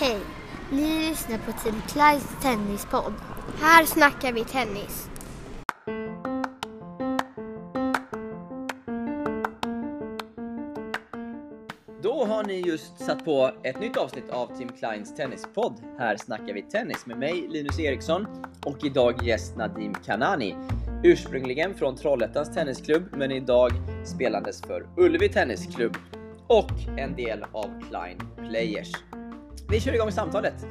Hej! Ni lyssnar på Team Clydes tennispodd. Här snackar vi tennis. Då har ni just satt på ett nytt avsnitt av Tim Kleins tennispodd. Här snackar vi tennis med mig, Linus Eriksson, och idag gäst Nadim Kanani. Ursprungligen från Trollhättans Tennisklubb, men idag spelandes för Ullevi Tennisklubb och en del av Klein Players. Vi kör igång samtalet.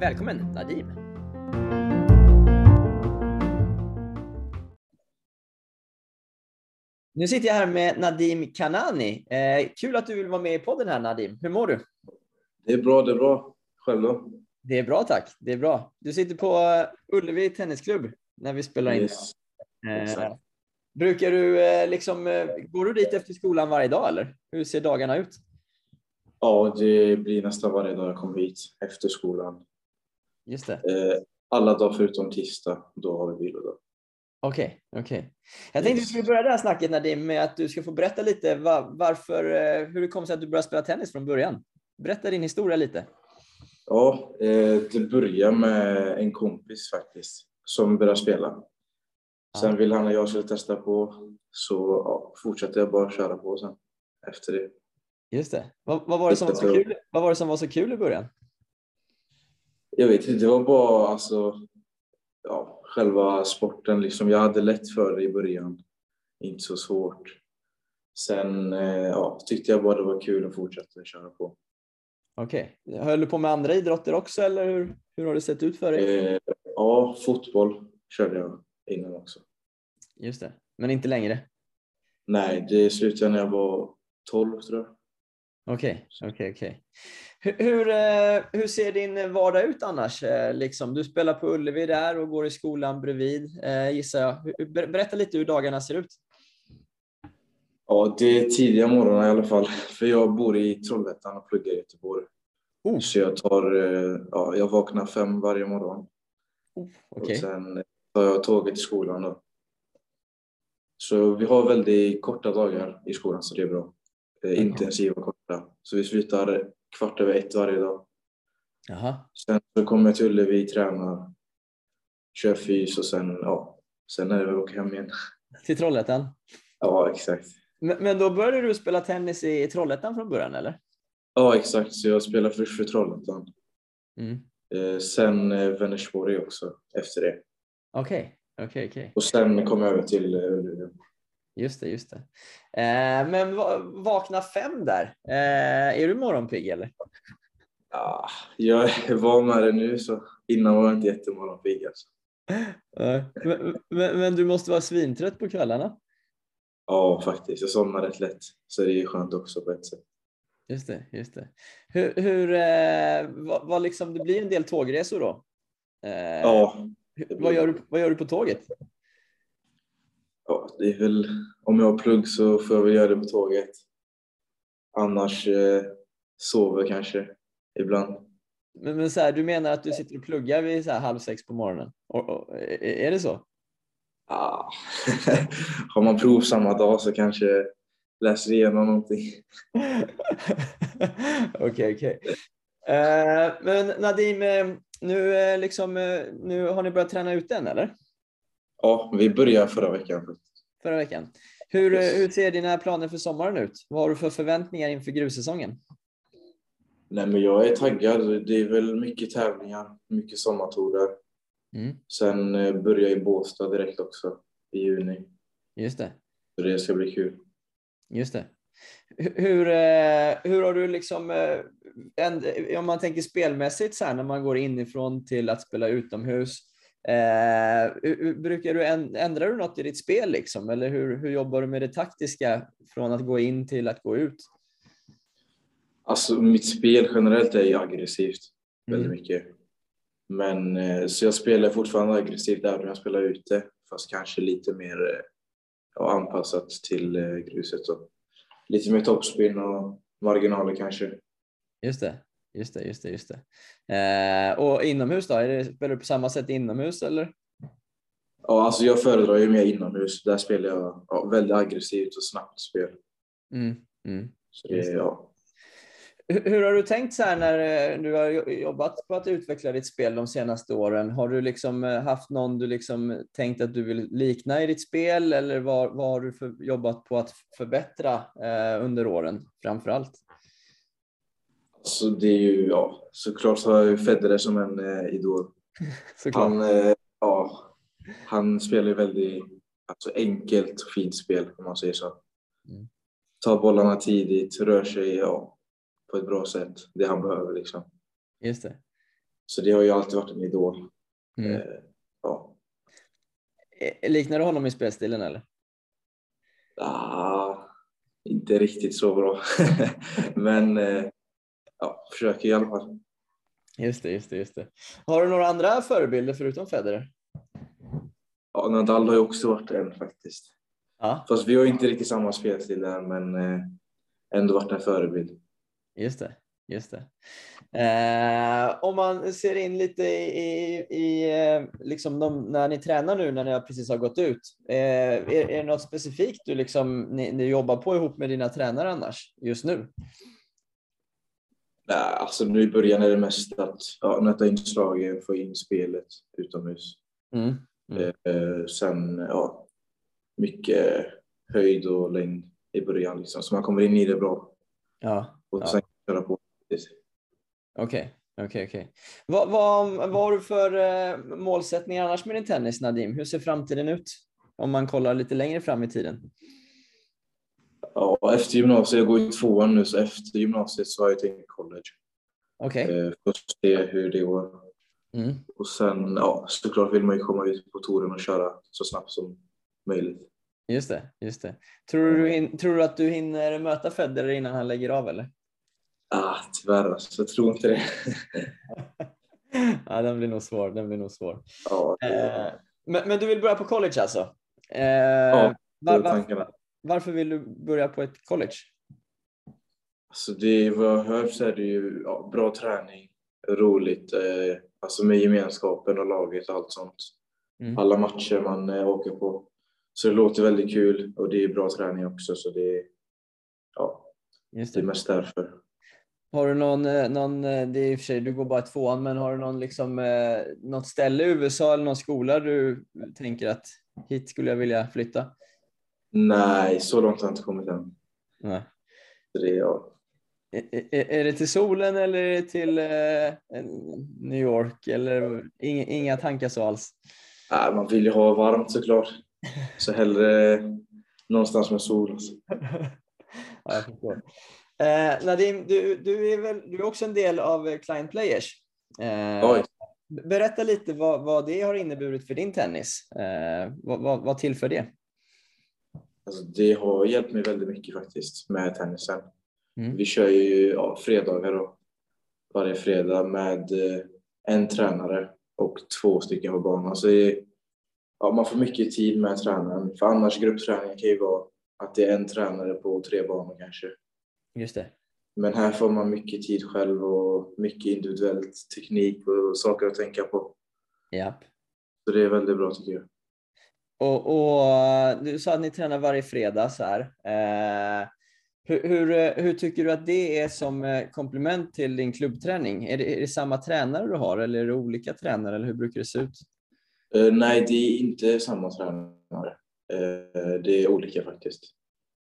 Välkommen Nadim! Nu sitter jag här med Nadim Kanani. Eh, kul att du vill vara med i podden här Nadim. Hur mår du? Det är bra, det är bra. Själv då? Det är bra tack. Det är bra. Du sitter på Ullevi Tennisklubb när vi spelar in. Yes. Eh, brukar du eh, liksom, eh, går du dit efter skolan varje dag eller? Hur ser dagarna ut? Ja, det blir nästan varje dag jag kommer hit efter skolan. Just det. Eh, alla dagar förutom tisdag, då har vi vilodag. Okej, okej. Jag tänkte vi Yes. skulle börja det här snacket Nadim med att du ska få berätta lite va- varför, eh, hur det kom sig att du började spela tennis från början. Berätta din historia lite. Ja, eh, det börjar med en kompis faktiskt som började spela. Sen ville han att jag skulle testa på, så ja, fortsatte jag bara köra på sen efter det. Just det. Vad, vad, var det som var så kul? vad var det som var så kul i början? Jag vet inte, det var bara alltså, ja, själva sporten. Liksom. Jag hade lätt för det i början, inte så svårt. Sen eh, ja, tyckte jag bara det var kul att fortsätta köra på. Okej. Höll du på med andra idrotter också eller hur, hur har det sett ut för dig? Eh, ja, fotboll körde jag innan också. Just det. Men inte längre? Nej, det slutade när jag var 12 tror jag. Okej, okej, okej. Hur, hur, eh, hur ser din vardag ut annars? Eh, Liksom, du spelar på Ullevi där och går i skolan bredvid, eh, gissar jag. Berätta lite hur dagarna ser ut. Ja, det är tidiga morgnar i alla fall. För jag bor i Trollhättan och pluggar i Göteborg. Oh, Så jag tar, ja, jag vaknar fem varje morgon. oh, Och okej. sen tar jag tåget till skolan då. Så vi har väldigt korta dagar i skolan så det är bra. Eh, Intensiva korta. Så vi slutar kvart över ett varje dag. Jaha. Sen så kommer jag till Ullevi, tränar, kör fys och sen, ja, sen är det väl åka hem igen. Till Trollhättan. Ja, exakt. Men, men då började du spela tennis i Trollhättan från början eller? Ja, exakt. Så jag spelar först för Trollhättan. Mm. Eh, sen eh, Vänersborg också efter det. Okej, okej, okej. Och sen kom jag över till Ullevi. Just det, just det. Eh, men va, vakna fem där. Eh, är du morgonpigg eller? Ja, jag var med det nu så innan var jag inte jättemorgonpigg alltså. Men, men, men du måste vara svintrött på kvällarna? Ja, faktiskt. Jag somnar rätt lätt. Så det är ju skönt också på ett sätt. Just det, just det. Hur, hur eh, vad, vad liksom, det blir en del tågresor då? Eh, Ja, vad, gör du, vad gör du på tåget? Ja, det är väl om jag har plugg så får jag väl göra det på tåget. Annars eh, sover kanske ibland. Men, men så här, du menar att du sitter och pluggar vid så här halv sex på morgonen? Och, och, är det så? Ah. har man prov samma dag så kanske läser igenom någonting. Okej, okej. Eh, Men Nadim, eh, nu, eh, liksom, eh, nu har ni börjat träna ut den eller? Ja, vi började förra veckan. Förra veckan. Hur, eh, Yes. hur ser dina planer för sommaren ut? Vad har du för förväntningar inför grussäsongen? Nej, men jag är taggad. Det är väl mycket tävlingar, mycket sommartorer. Mm, Sen eh, börjar jag i Båstad direkt också i juni. just det. Så det ska bli kul. Just det. Hur, hur, eh, hur har du liksom, en, om man tänker spelmässigt så här när man går inifrån till att spela utomhus. Eh, brukar du änd- ändrar du något i ditt spel liksom? Eller hur, hur jobbar du med det taktiska från att gå in till att gå ut? Alltså mitt spel generellt är ju aggressivt väldigt Mm. mycket. Men eh, så jag spelar fortfarande aggressivt även om jag spelar ute. Fast kanske lite mer eh, ja, anpassat till eh, gruset. Och lite mer topspin och marginaler kanske. Just det, just det, just det, just det. Eh, och inomhus då? Är det, spelar du på samma sätt inomhus eller? Ja, alltså jag föredrar ju mer inomhus. Där spelar jag ja, väldigt aggressivt och snabbt spel. Mm, mm. Så det, det. ja. Hur, hur har du tänkt så här när eh, du har jobbat på att utveckla ditt spel de senaste åren? Har du liksom eh, haft någon du liksom tänkt att du vill likna i ditt spel eller vad, vad har du för, jobbat på att förbättra eh, under åren framför allt? Så det är ju, ja, såklart så har jag ju Federer som en eh, idol. Såklart. Han, eh, ja, han spelar ju väldigt alltså, enkelt och fint spel om man säger så. Mm. Tar bollarna tidigt, rör sig ja, på ett bra sätt, det han behöver liksom. Just det. Så det har ju alltid varit en idol. Mm. Eh, ja. Eh, Liknar du honom i spelstilen eller? Ah, inte riktigt så bra. Men eh, ja, försöker i alla fall. Just det, just det, just det. Har du några andra förebilder förutom Federer? Ja, Nadal har ju också varit en faktiskt. Ja, Fast vi har inte riktigt samma spelstil där, men eh, ändå varit en förebild. just det. Just det. Eh, om man ser in lite i, i eh, liksom de, när ni tränar nu när ni precis har gått ut. Eh, är, är det något specifikt du, liksom, ni, ni jobbar på ihop med dina tränare annars just nu? Nej, alltså nu i början är det mest att ja, nöta in slagen, få in spelet utomhus. Mm. Mm. Eh, sen ja, mycket höjd och längd i början liksom, så man kommer in i det bra Ja, och Ja. sen köra på. okej. Okej, okej. Vad, vad, vad har du för eh, målsättningar annars med din tennis, Nadim? Hur ser framtiden ut? Om man kollar lite längre fram i tiden. Ja, efter gymnasiet, jag går i tvåan nu, så efter gymnasiet så har jag tänkt college. Okej. Eh, först se hur det går. Mm. Och sen, ja, såklart vill man ju komma ut på touren och köra så snabbt som möjligt. Just det, just det. Tror du, tror du att du hinner möta Federer innan han lägger av eller? Ah, tyvärr alltså, jag tror inte det. ja, den blir nog svår. Den blir nog svår. ja, det Eh, men, men du vill börja på college alltså? Eh, Ja, var, är var. Varför vill du börja på ett college? Alltså det, vad så är det ju ja, bra träning, roligt, eh, alltså med gemenskapen och laget och allt sånt. Mm. Alla matcher man eh, åker på. Så det låter väldigt kul och det är bra träning också så det, ja, Just det är det. mest därför. Har du någon, eh, någon, eh, det är i och för sig, du går bara tvåan, men har du någon, liksom, eh, något ställe i USA eller någon skola du tänker att hit skulle jag vilja flytta? Nej, så långt har jag inte kommit än. Nej. Det. Är, är- är det till solen eller är det till eh, New York? Eller inga, inga tankar så alls? Nej, man vill ju ha varmt såklart. Så hellre någonstans med sol. Alltså. ja, jag förstår. Eh, Nadim, du, du, är väl, du är också en del av eh, Client Players. Eh, Oj. berätta lite vad, vad det har inneburit för din tennis. Eh, vad, vad, vad tillför det? Alltså, det har hjälpt mig väldigt mycket faktiskt med tennisen. Mm. Vi kör ju ja, fredagar då, varje fredag med eh, en tränare och två stycken på banan. Så det, är- ja, man får mycket tid med tränaren. För annars gruppträningen kan ju vara att det är en tränare på tre banor kanske. Just det. Men här får man mycket tid själv och mycket individuellt teknik och saker att tänka på. Ja. Så det är väldigt bra tycker jag. Och, och du sa att ni tränar varje fredag så här. Eh, hur, hur, hur tycker du att det är som eh, komplement till din klubbträning? Är det, är det samma tränare du har eller är det olika tränare eller hur brukar det se ut? Eh, nej, det är inte samma tränare. Eh, det är olika faktiskt.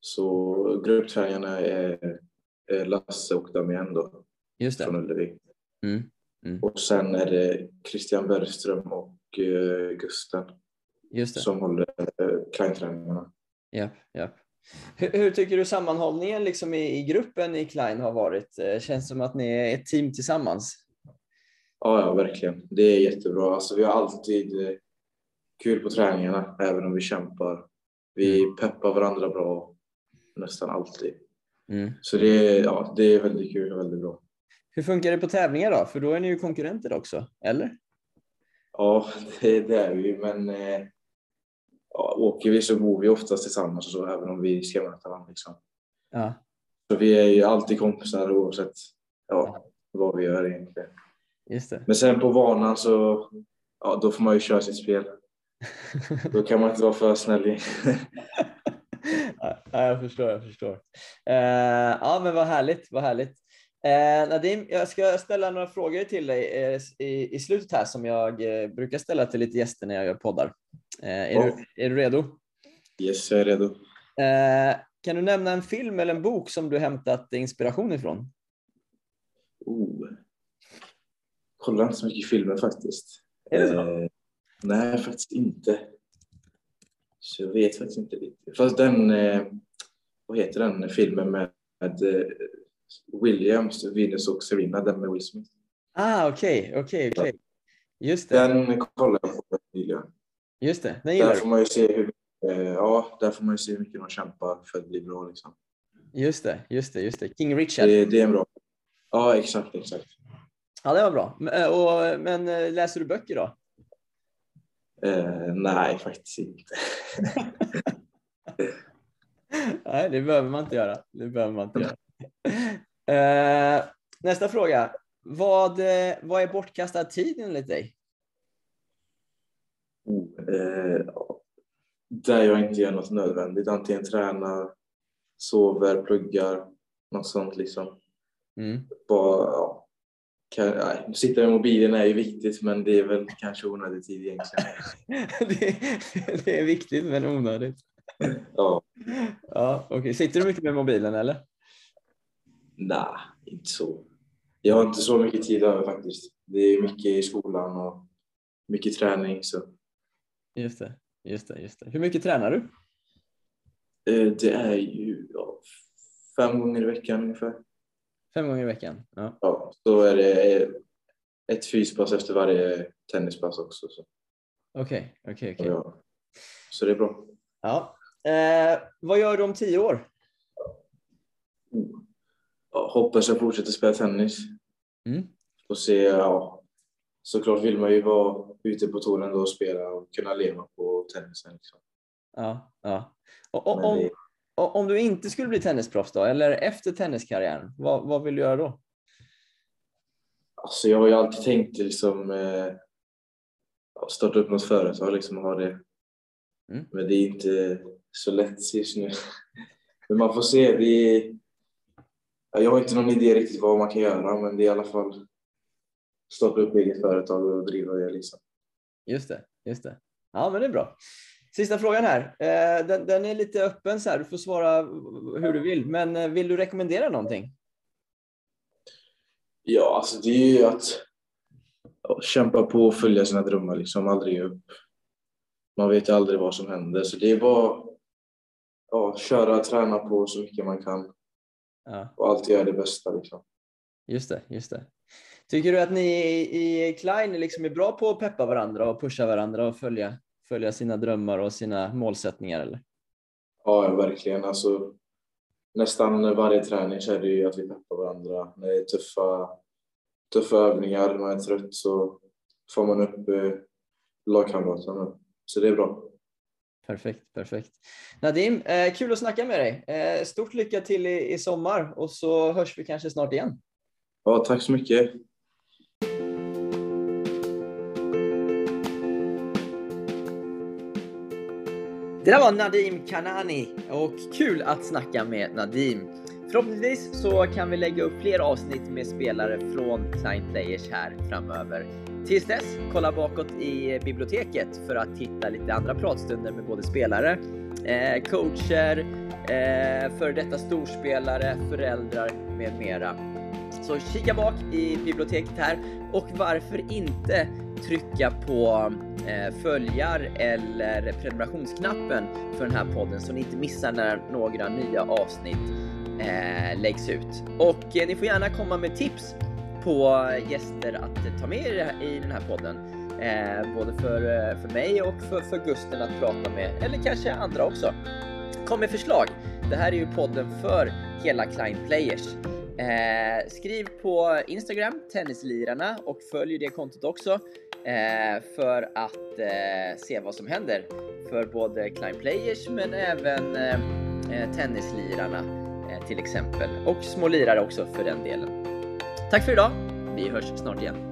Så grupptränarna är Lasse och Damien då, Just det. från Ullevi. Mm. Mm. Och sen är det Christian Bergström och eh, Gusten det. Som håller eh, kleinträningarna. Japp, japp. Hur, hur tycker du sammanhållningen liksom i, i gruppen i Klein har varit? Eh, Känns som att ni är ett team tillsammans? Ja, ja, verkligen. Det är jättebra. Alltså, vi har alltid eh, kul på träningarna, även om vi kämpar. Vi peppar varandra bra nästan alltid. Mm. Så det är, ja, det är väldigt kul och väldigt bra. Hur funkar det på tävlingar då? För då är ni ju konkurrenter också, eller? Ja, det, det är vi, men eh, ja, åker vi så bor vi oftast tillsammans och så, även om vi ska möta varandra. Liksom. Ja, Så vi är ju alltid kompisar oavsett ja, vad vi gör egentligen. just det. Men sen på banan så ja, då får man ju köra sitt spel. Då kan man inte vara för snäll. ja, jag förstår, jag förstår. Eh, ja, men vad härligt, vad härligt. Eh, Nadim, jag ska ställa några frågor till dig eh, i, i slutet här som jag eh, brukar ställa till lite gäster när jag gör poddar. Eh, är, Ja. du, är du redo? Yes, jag är redo. Eh, kan du nämna en film eller en bok som du hämtat inspiration ifrån? Oh. Kollar inte så mycket filmer faktiskt. Är det så? Eh, nej, faktiskt inte. Så jag vet faktiskt inte riktigt. Fast den, eh, vad heter den filmen med, med eh, Williams, Venus och Serena, den med Will Smith. Ah, okej, okej, okej. Just det, Den kollade jag på nyligen. Just det. Den Där gillar får du. man ju se hur, eh, ja, där får man ju se hur mycket de kämpar för att bli bra. Liksom. Just det, just det, just det. King Richard. Det, det är en bra. Ja, exakt, exakt. Ja, det var bra. Men, eh, och, men eh, läser du böcker då? Eh, nej, faktiskt inte. Nej, det behöver man inte göra. Det behöver man inte göra. Eh, nästa fråga. Vad, vad är bortkastad tid enligt dig? Oh, eh, där jag inte gör något nödvändigt. Antingen tränar, sover, pluggar, något sånt liksom. Mm. Bara, ja, kan, nej, sitta med mobilen är ju viktigt men det är väl kanske onödig tid egentligen. det, det är viktigt men onödigt. Ja, Ja, okay. Sitter du mycket med mobilen eller? nej, inte så. Jag har inte så mycket tid över faktiskt. Det är mycket i skolan och mycket träning. Så. Just det, just det, just det. Hur mycket tränar du? Eh, det är ju ja, fem gånger i veckan ungefär. Fem gånger i veckan? Ja. Ja, så är det ett fyspass efter varje tennispass också. Så, Okej, okej, okej. ja. så det är bra. Ja. Eh, vad gör du om tio år? Ja, hoppas jag fortsätter spela tennis. Mm. Och se, ja, såklart vill man ju vara ute på touren och spela och kunna leva på tennisen. Liksom. Ja, ja. Och, och, om, och, om du inte skulle bli tennisproffs då, eller efter tenniskarriären, vad, vad vill du göra då? Alltså jag har ju alltid tänkt liksom eh, starta upp något företag liksom och ha det. Mm. Men det är inte så lätt just nu. Men man får se. Ja, jag har inte någon idé riktigt vad man kan göra men det är i alla fall starta upp eget företag och driva det liksom. Just det, just det. Ja, men det är bra. Sista frågan här. Eh, den, den är lite öppen så här. Du får svara hur du vill, men eh, vill du rekommendera någonting? Ja, alltså det är ju att kämpa på och följa sina drömmar liksom, aldrig ge upp. Man vet ju aldrig vad som händer så det är bara ja, köra, träna på så mycket man kan Ja, och alltid göra det bästa liksom. Just det, just det. Tycker du att ni i, i Klein liksom är bra på att peppa varandra och pusha varandra och följa, följa sina drömmar och sina målsättningar? Eller? Ja, verkligen. Alltså, nästan varje träning så är det ju att vi peppar varandra. När det är tuffa, tuffa övningar, man är trött så får man upp eh, lagkamraterna. Så det är bra. Perfekt, perfekt. Nadim, eh, kul att snacka med dig. Eh, stort lycka till i, i sommar och så hörs vi kanske snart igen. Ja, tack så mycket. Det där var Nadim Kanani och kul att snacka med Nadim. Förhoppningsvis så kan vi lägga upp fler avsnitt med spelare från Client Players här framöver. Tills dess, kolla bakåt i biblioteket för att hitta lite andra pratstunder med både spelare, eh, coacher, eh, före detta storspelare, föräldrar med mera. Så kika bak i biblioteket här och varför inte trycka på eh, följar eller prenumerationsknappen för den här podden så ni inte missar när några nya avsnitt eh, läggs ut. Och eh, ni får gärna komma med tips på gäster att ta med er i den här podden. Eh, både för, eh, för mig och för, för Gusten att prata med, eller kanske andra också. Kom med förslag. Det här är ju podden för hela Klein Players. Eh, skriv på Instagram, Tennislirarna, och följ det kontot också eh, för att eh, se vad som händer för både Climb Players men även eh, eh Tennislirarna eh, till exempel och små lirare också för den delen. Tack för idag. Vi hörs snart igen.